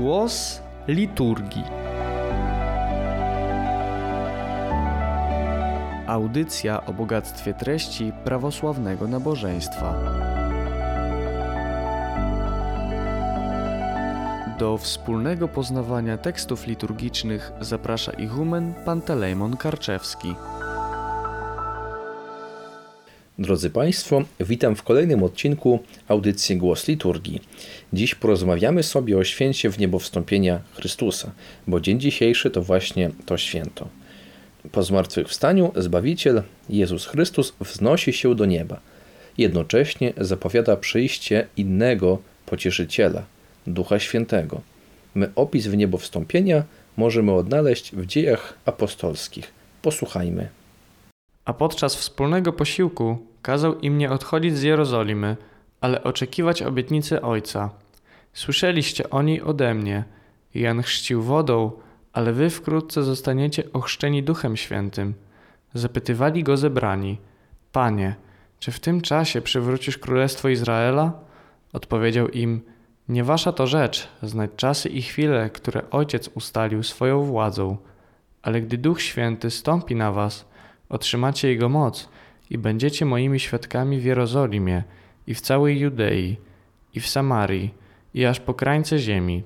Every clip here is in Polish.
Głos liturgii. Audycja o bogactwie treści prawosławnego nabożeństwa. Do wspólnego poznawania tekstów liturgicznych zaprasza ichumen Pantelejmon Karczewski. Drodzy Państwo, witam w kolejnym odcinku audycji Głos Liturgii. Dziś porozmawiamy sobie o święcie w niebo wstąpienia Chrystusa, bo dzień dzisiejszy to właśnie to święto. Po zmartwychwstaniu Zbawiciel Jezus Chrystus wznosi się do nieba. Jednocześnie zapowiada przyjście innego pocieszyciela, Ducha Świętego. My opis w niebo wstąpienia możemy odnaleźć w dziejach apostolskich. Posłuchajmy. A podczas wspólnego posiłku kazał im nie odchodzić z Jerozolimy, ale oczekiwać obietnicy Ojca. Słyszeliście o niej ode mnie. Jan chrzcił wodą, ale wy wkrótce zostaniecie ochrzczeni Duchem Świętym. Zapytywali go zebrani: Panie, czy w tym czasie przywrócisz królestwo Izraela? Odpowiedział im: Nie wasza to rzecz znać czasy i chwile, które Ojciec ustalił swoją władzą. Ale gdy Duch Święty stąpi na was, otrzymacie Jego moc i będziecie moimi świadkami w Jerozolimie i w całej Judei i w Samarii i aż po krańce ziemi.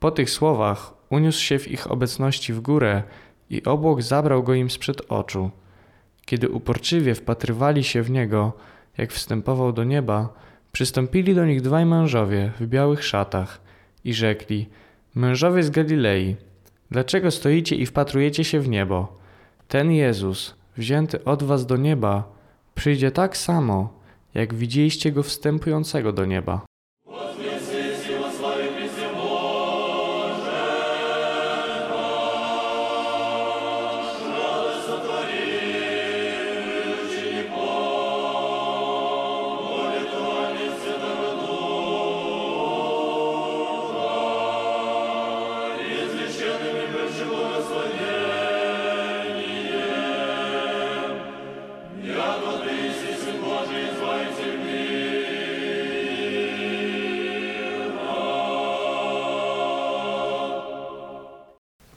Po tych słowach uniósł się w ich obecności w górę i obłok zabrał go im sprzed oczu. Kiedy uporczywie wpatrywali się w niego, jak wstępował do nieba, przystąpili do nich dwaj mężowie w białych szatach i rzekli: Mężowie z Galilei, dlaczego stoicie i wpatrujecie się w niebo? Ten Jezus, wzięty od was do nieba, przyjdzie tak samo, jak widzieliście go wstępującego do nieba.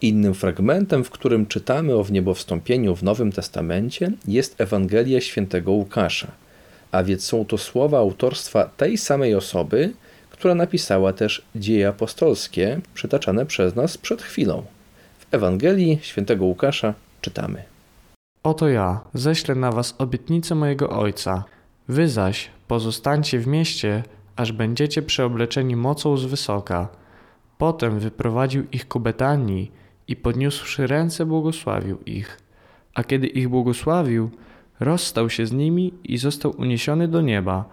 Innym fragmentem, w którym czytamy o wniebowstąpieniu w Nowym Testamencie, jest Ewangelia świętego Łukasza, a więc są to słowa autorstwa tej samej osoby, która napisała też dzieje apostolskie, przytaczane przez nas przed chwilą. W Ewangelii świętego Łukasza czytamy. Oto ja ześlę na was obietnicę mojego Ojca. Wy zaś pozostańcie w mieście, aż będziecie przeobleczeni mocą z wysoka. Potem wyprowadził ich ku Betanii i podniósłszy ręce błogosławił ich. A kiedy ich błogosławił, rozstał się z nimi i został uniesiony do nieba.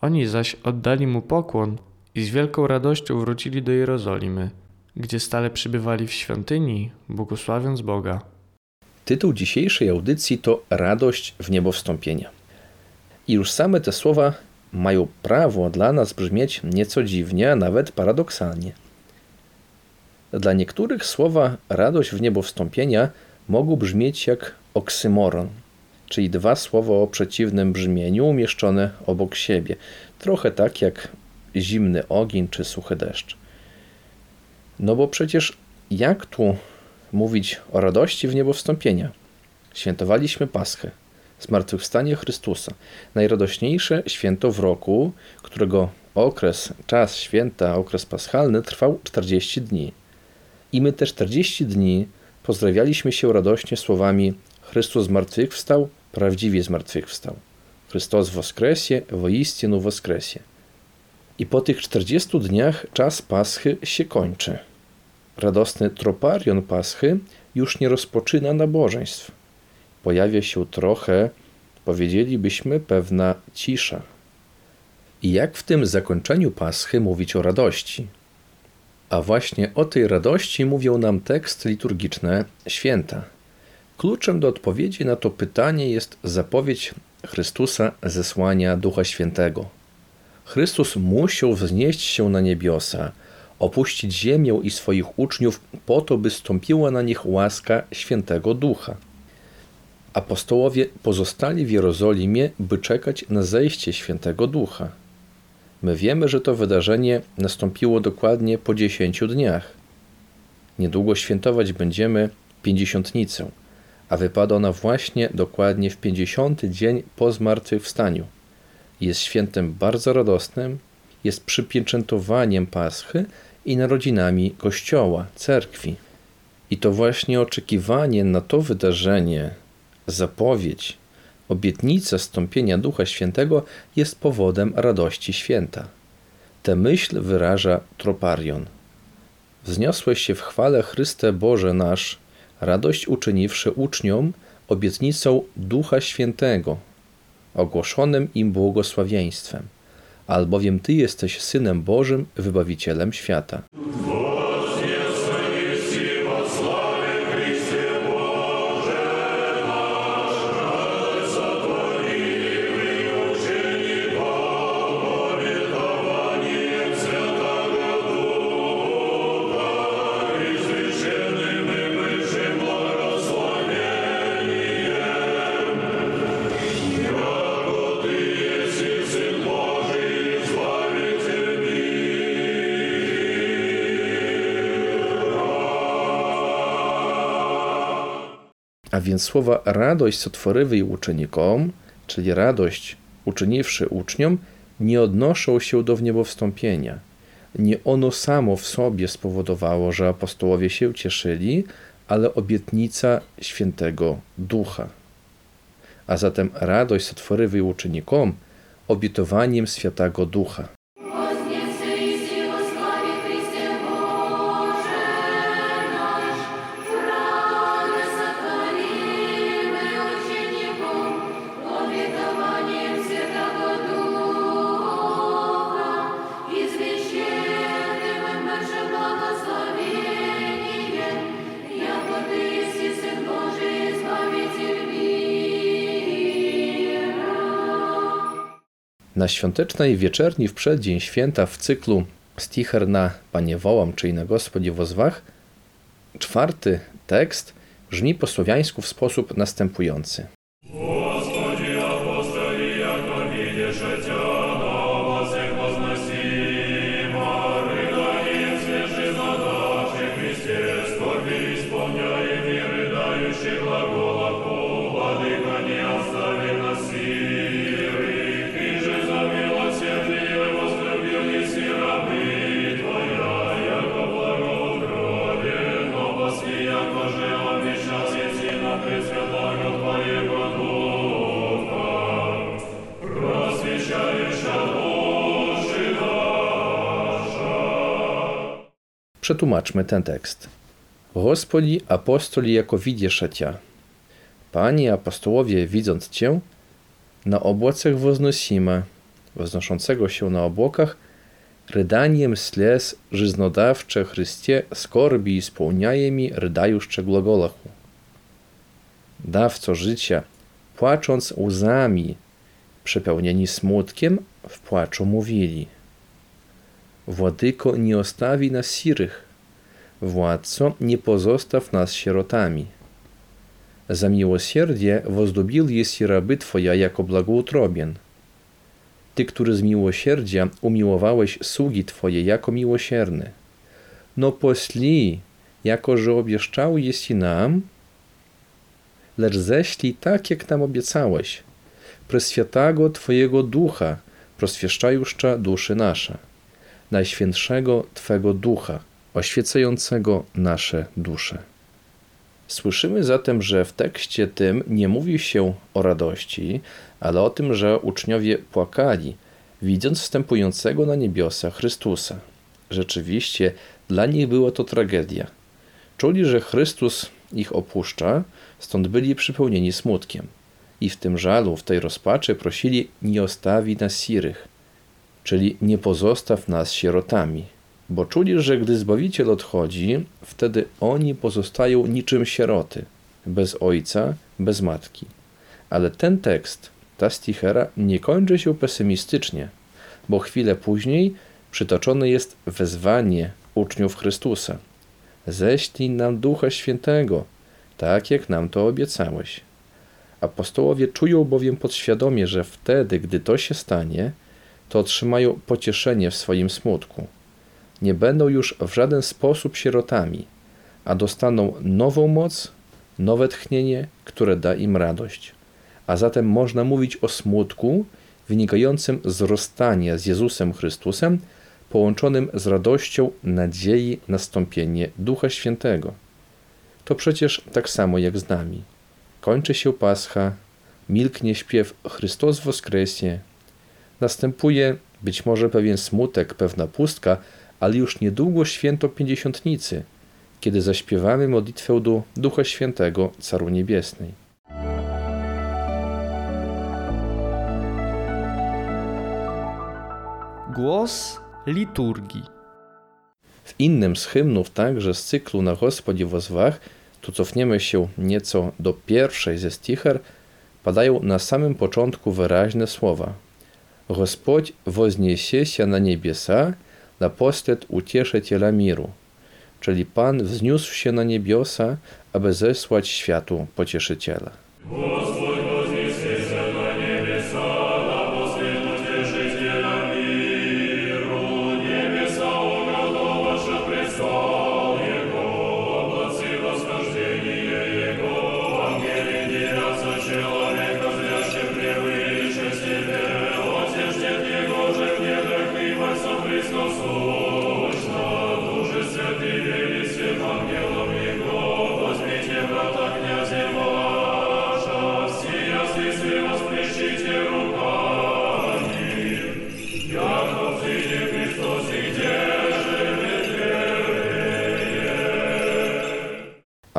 Oni zaś oddali mu pokłon i z wielką radością wrócili do Jerozolimy, gdzie stale przybywali w świątyni, błogosławiąc Boga. Tytuł dzisiejszej audycji to Radość w niebo wstąpienia. I już same te słowa mają prawo dla nas brzmieć nieco dziwnie, a nawet paradoksalnie. Dla niektórych słowa radość w niebo wstąpienia mogą brzmieć jak oksymoron, czyli dwa słowa o przeciwnym brzmieniu umieszczone obok siebie, trochę tak jak zimny ogień czy suchy deszcz. No bo przecież jak tu mówić o radości w niebo wstąpienia? Świętowaliśmy Paschę, zmartwychwstanie Chrystusa, najradośniejsze święto w roku, którego okres, czas święta, okres paschalny trwał 40 dni. I my te 40 dni pozdrawialiśmy się radośnie słowami Chrystus zmartwychwstał, prawdziwie zmartwychwstał. Chrystus woskresie, woistinu woskresie. I po tych 40 dniach czas Paschy się kończy. Radosny troparion Paschy już nie rozpoczyna nabożeństw. Pojawia się trochę, powiedzielibyśmy, pewna cisza. I jak w tym zakończeniu Paschy mówić o radości? A właśnie o tej radości mówią nam teksty liturgiczne święta. Kluczem do odpowiedzi na to pytanie jest zapowiedź Chrystusa zesłania Ducha Świętego. Chrystus musiał wznieść się na niebiosa, opuścić ziemię i swoich uczniów po to, by stąpiła na nich łaska Świętego Ducha. Apostołowie pozostali w Jerozolimie, by czekać na zejście Świętego Ducha. My wiemy, że to wydarzenie nastąpiło dokładnie po dziesięciu dniach. Niedługo świętować będziemy pięćdziesiątnicę, a wypada ona właśnie dokładnie w pięćdziesiąty dzień po zmartwychwstaniu. Jest świętem bardzo radosnym, jest przypieczętowaniem Paschy i narodzinami Kościoła, cerkwi. I to właśnie oczekiwanie na to wydarzenie, zapowiedź, obietnica stąpienia Ducha Świętego jest powodem radości święta. Tę myśl wyraża Troparion. Wzniosłeś się w chwale Chryste Boże nasz, radość uczyniwszy uczniom obietnicą Ducha Świętego, ogłoszonym im błogosławieństwem, albowiem Ty jesteś Synem Bożym, Wybawicielem świata. A więc słowa radość sotworywej uczenikom, czyli radość uczyniwszy uczniom, nie odnoszą się do wniebowstąpienia. Nie ono samo w sobie spowodowało, że apostołowie się cieszyli, ale obietnica świętego Ducha. A zatem radość sotworywej uczenikom obietowaniem Świętego Ducha. Na świątecznej wieczerni w przeddzień święta w cyklu Sticher na Panie wołam, czyli na Gospodzie wozwach, czwarty tekst brzmi po słowiańsku w sposób następujący. Przetłumaczmy ten tekst. Gospodzi apostoli jako widzisz Cię. Panie apostołowie, widząc Cię, na obłocach woznosimy, wznoszącego się na obłokach, rydaniem slez żyznodawcze Chrystie skorbi spełniajemi rydajuszcze glagolachu. Dawco życia, płacząc łzami, przepełnieni smutkiem, w płaczu mówili – Władyko, nie ostawi nas sirych. Władco, nie pozostaw nas sierotami. Za miłosierdzie wozdobil jest raby Twoja jako błogoutrobien. Ty, który z miłosierdzia umiłowałeś sługi Twoje jako miłosierny. No posli, jako że obieszczał jesi nam, lecz ześlij tak, jak nam obiecałeś, przez Twojego ducha, proswieszczajusza duszy nasza. Najświętszego Twego Ducha, oświecającego nasze dusze. Słyszymy zatem, że w tekście tym nie mówi się o radości, ale o tym, że uczniowie płakali, widząc wstępującego na niebiosa Chrystusa. Rzeczywiście dla nich była to tragedia. Czuli, że Chrystus ich opuszcza, stąd byli przypełnieni smutkiem. I w tym żalu, w tej rozpaczy prosili, nie ostawi nas sirych czyli nie pozostaw nas sierotami, bo czuli, że gdy Zbawiciel odchodzi, wtedy oni pozostają niczym sieroty, bez ojca, bez matki. Ale ten tekst, ta stichera, nie kończy się pesymistycznie, bo chwilę później przytoczone jest wezwanie uczniów Chrystusa. Ześlij nam Ducha Świętego, tak jak nam to obiecałeś. Apostołowie czują bowiem podświadomie, że wtedy, gdy to się stanie, to otrzymają pocieszenie w swoim smutku. Nie będą już w żaden sposób sierotami, a dostaną nową moc, nowe tchnienie, które da im radość. A zatem można mówić o smutku wynikającym z rozstania z Jezusem Chrystusem, połączonym z radością nadziei nastąpienie Ducha Świętego. To przecież tak samo jak z nami. Kończy się Pascha, milknie śpiew Chrystus woskresie. Następuje być może pewien smutek, pewna pustka, ale już niedługo święto Pięćdziesiątnicy, kiedy zaśpiewamy modlitwę do Ducha Świętego, Caru Niebiesnej. Głos liturgii. W innym z hymnów, także z cyklu Na Gospodzie Wozwach, tu cofniemy się nieco do pierwszej ze sticher, padają na samym początku wyraźne słowa. Господь возniesie się na niebiosa, na postet utieszyciela miru. Czyli Pan wzniósł się na niebiosa, aby zesłać światu pocieszyciela.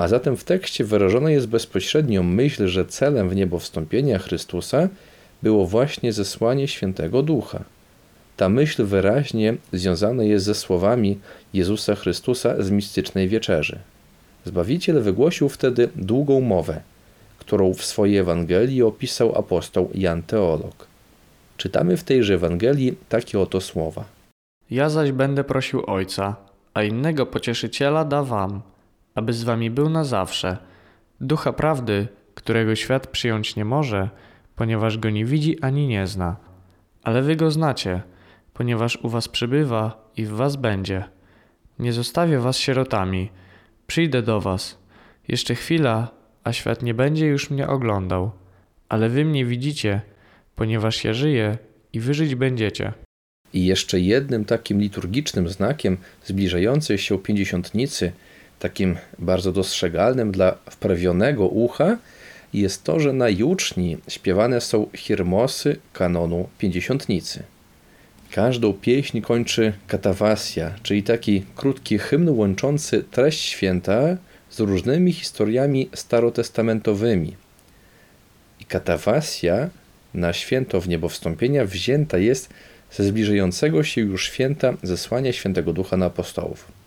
A zatem w tekście wyrażona jest bezpośrednio myśl, że celem w niebo wstąpienia Chrystusa było właśnie zesłanie Świętego Ducha. Ta myśl wyraźnie związana jest ze słowami Jezusa Chrystusa z mistycznej wieczerzy. Zbawiciel wygłosił wtedy długą mowę, którą w swojej Ewangelii opisał apostoł Jan Teolog. Czytamy w tejże Ewangelii takie oto słowa. Ja zaś będę prosił Ojca, a innego pocieszyciela da wam, aby z wami był na zawsze. Ducha prawdy, którego świat przyjąć nie może, ponieważ go nie widzi ani nie zna. Ale wy go znacie, ponieważ u was przybywa i w was będzie. Nie zostawię was sierotami. Przyjdę do was. Jeszcze chwila, a świat nie będzie już mnie oglądał. Ale wy mnie widzicie, ponieważ ja żyję i wy żyć będziecie. I jeszcze jednym takim liturgicznym znakiem zbliżającej się pięćdziesiątnicy, takim bardzo dostrzegalnym dla wprawionego ucha, jest to, że na juczni śpiewane są hirmosy kanonu pięćdziesiątnicy. Każdą pieśń kończy katawasja, czyli taki krótki hymn łączący treść święta z różnymi historiami starotestamentowymi. I katawasja na święto w niebo wstąpienia wzięta jest ze zbliżającego się już święta zesłania świętego ducha na apostołów.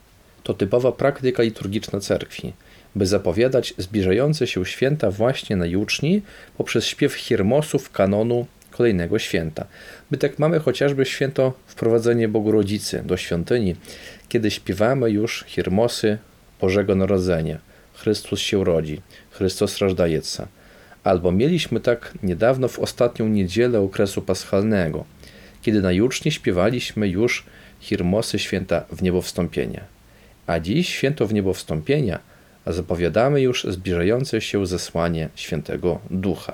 To typowa praktyka liturgiczna cerkwi, by zapowiadać zbliżające się święta właśnie na juczni poprzez śpiew hirmosów kanonu kolejnego święta. My tak mamy chociażby święto wprowadzenie Bogorodzicy do świątyni, kiedy śpiewamy już hirmosy Bożego Narodzenia. Chrystus się rodzi, Chrystus rażdajeca. Albo mieliśmy tak niedawno w ostatnią niedzielę okresu paschalnego, kiedy na jucznie śpiewaliśmy już hirmosy święta w niebo wstąpienia. A dziś święto w niebo wstąpienia, zapowiadamy już zbliżające się zesłanie świętego Ducha.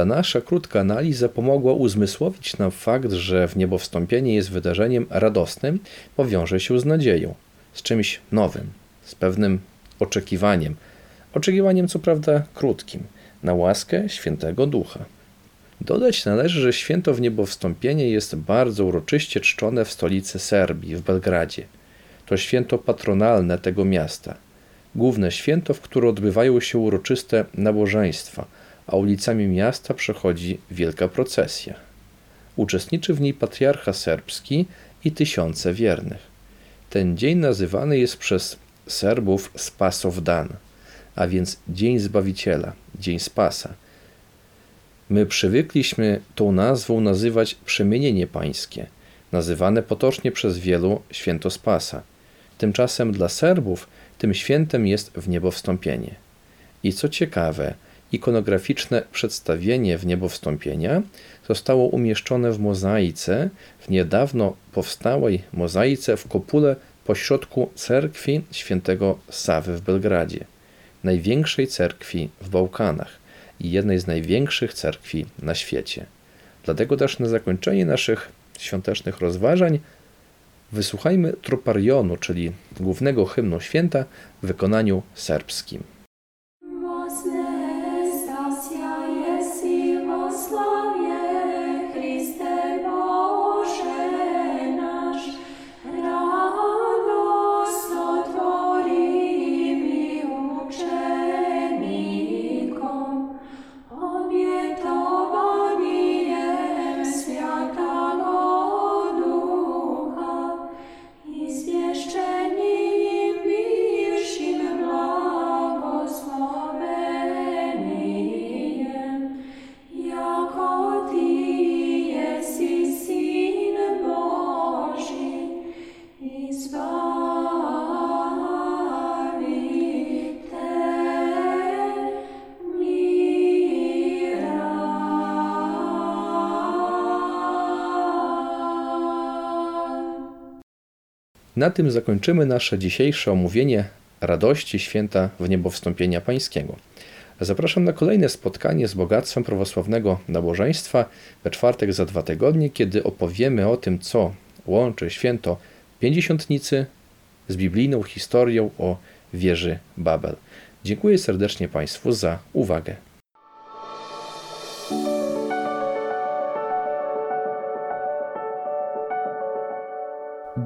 Ta nasza krótka analiza pomogła uzmysłowić nam fakt, że w jest wydarzeniem radosnym, bo wiąże się z nadzieją, z czymś nowym, z pewnym oczekiwaniem. Oczekiwaniem, co prawda, krótkim, na łaskę świętego ducha. Dodać należy, że święto w jest bardzo uroczyście czczone w stolicy Serbii, w Belgradzie. To święto patronalne tego miasta. Główne święto, w które odbywają się uroczyste nabożeństwa, a ulicami miasta przechodzi wielka procesja. Uczestniczy w niej patriarcha serbski i tysiące wiernych. Ten dzień nazywany jest przez Serbów Spasowdan, a więc Dzień Zbawiciela, Dzień Spasa. My przywykliśmy tą nazwą nazywać przemienienie pańskie, nazywane potocznie przez wielu święto Spasa. Tymczasem dla Serbów tym świętem jest w niebo wstąpienie. I co ciekawe, ikonograficzne przedstawienie w niebo wstąpienia zostało umieszczone w mozaice, w niedawno powstałej mozaice w kopule pośrodku cerkwi świętego Sawy w Belgradzie, największej cerkwi w Bałkanach i jednej z największych cerkwi na świecie. Dlatego też na zakończenie naszych świątecznych rozważań wysłuchajmy troparionu, czyli głównego hymnu święta w wykonaniu serbskim. Na tym zakończymy nasze dzisiejsze omówienie radości święta w niebo wstąpienia pańskiego. Zapraszam na kolejne spotkanie z bogactwem prawosławnego nabożeństwa we czwartek za dwa tygodnie, kiedy opowiemy o tym, co łączy święto Pięćdziesiątnicy z biblijną historią o wieży Babel. Dziękuję serdecznie Państwu za uwagę.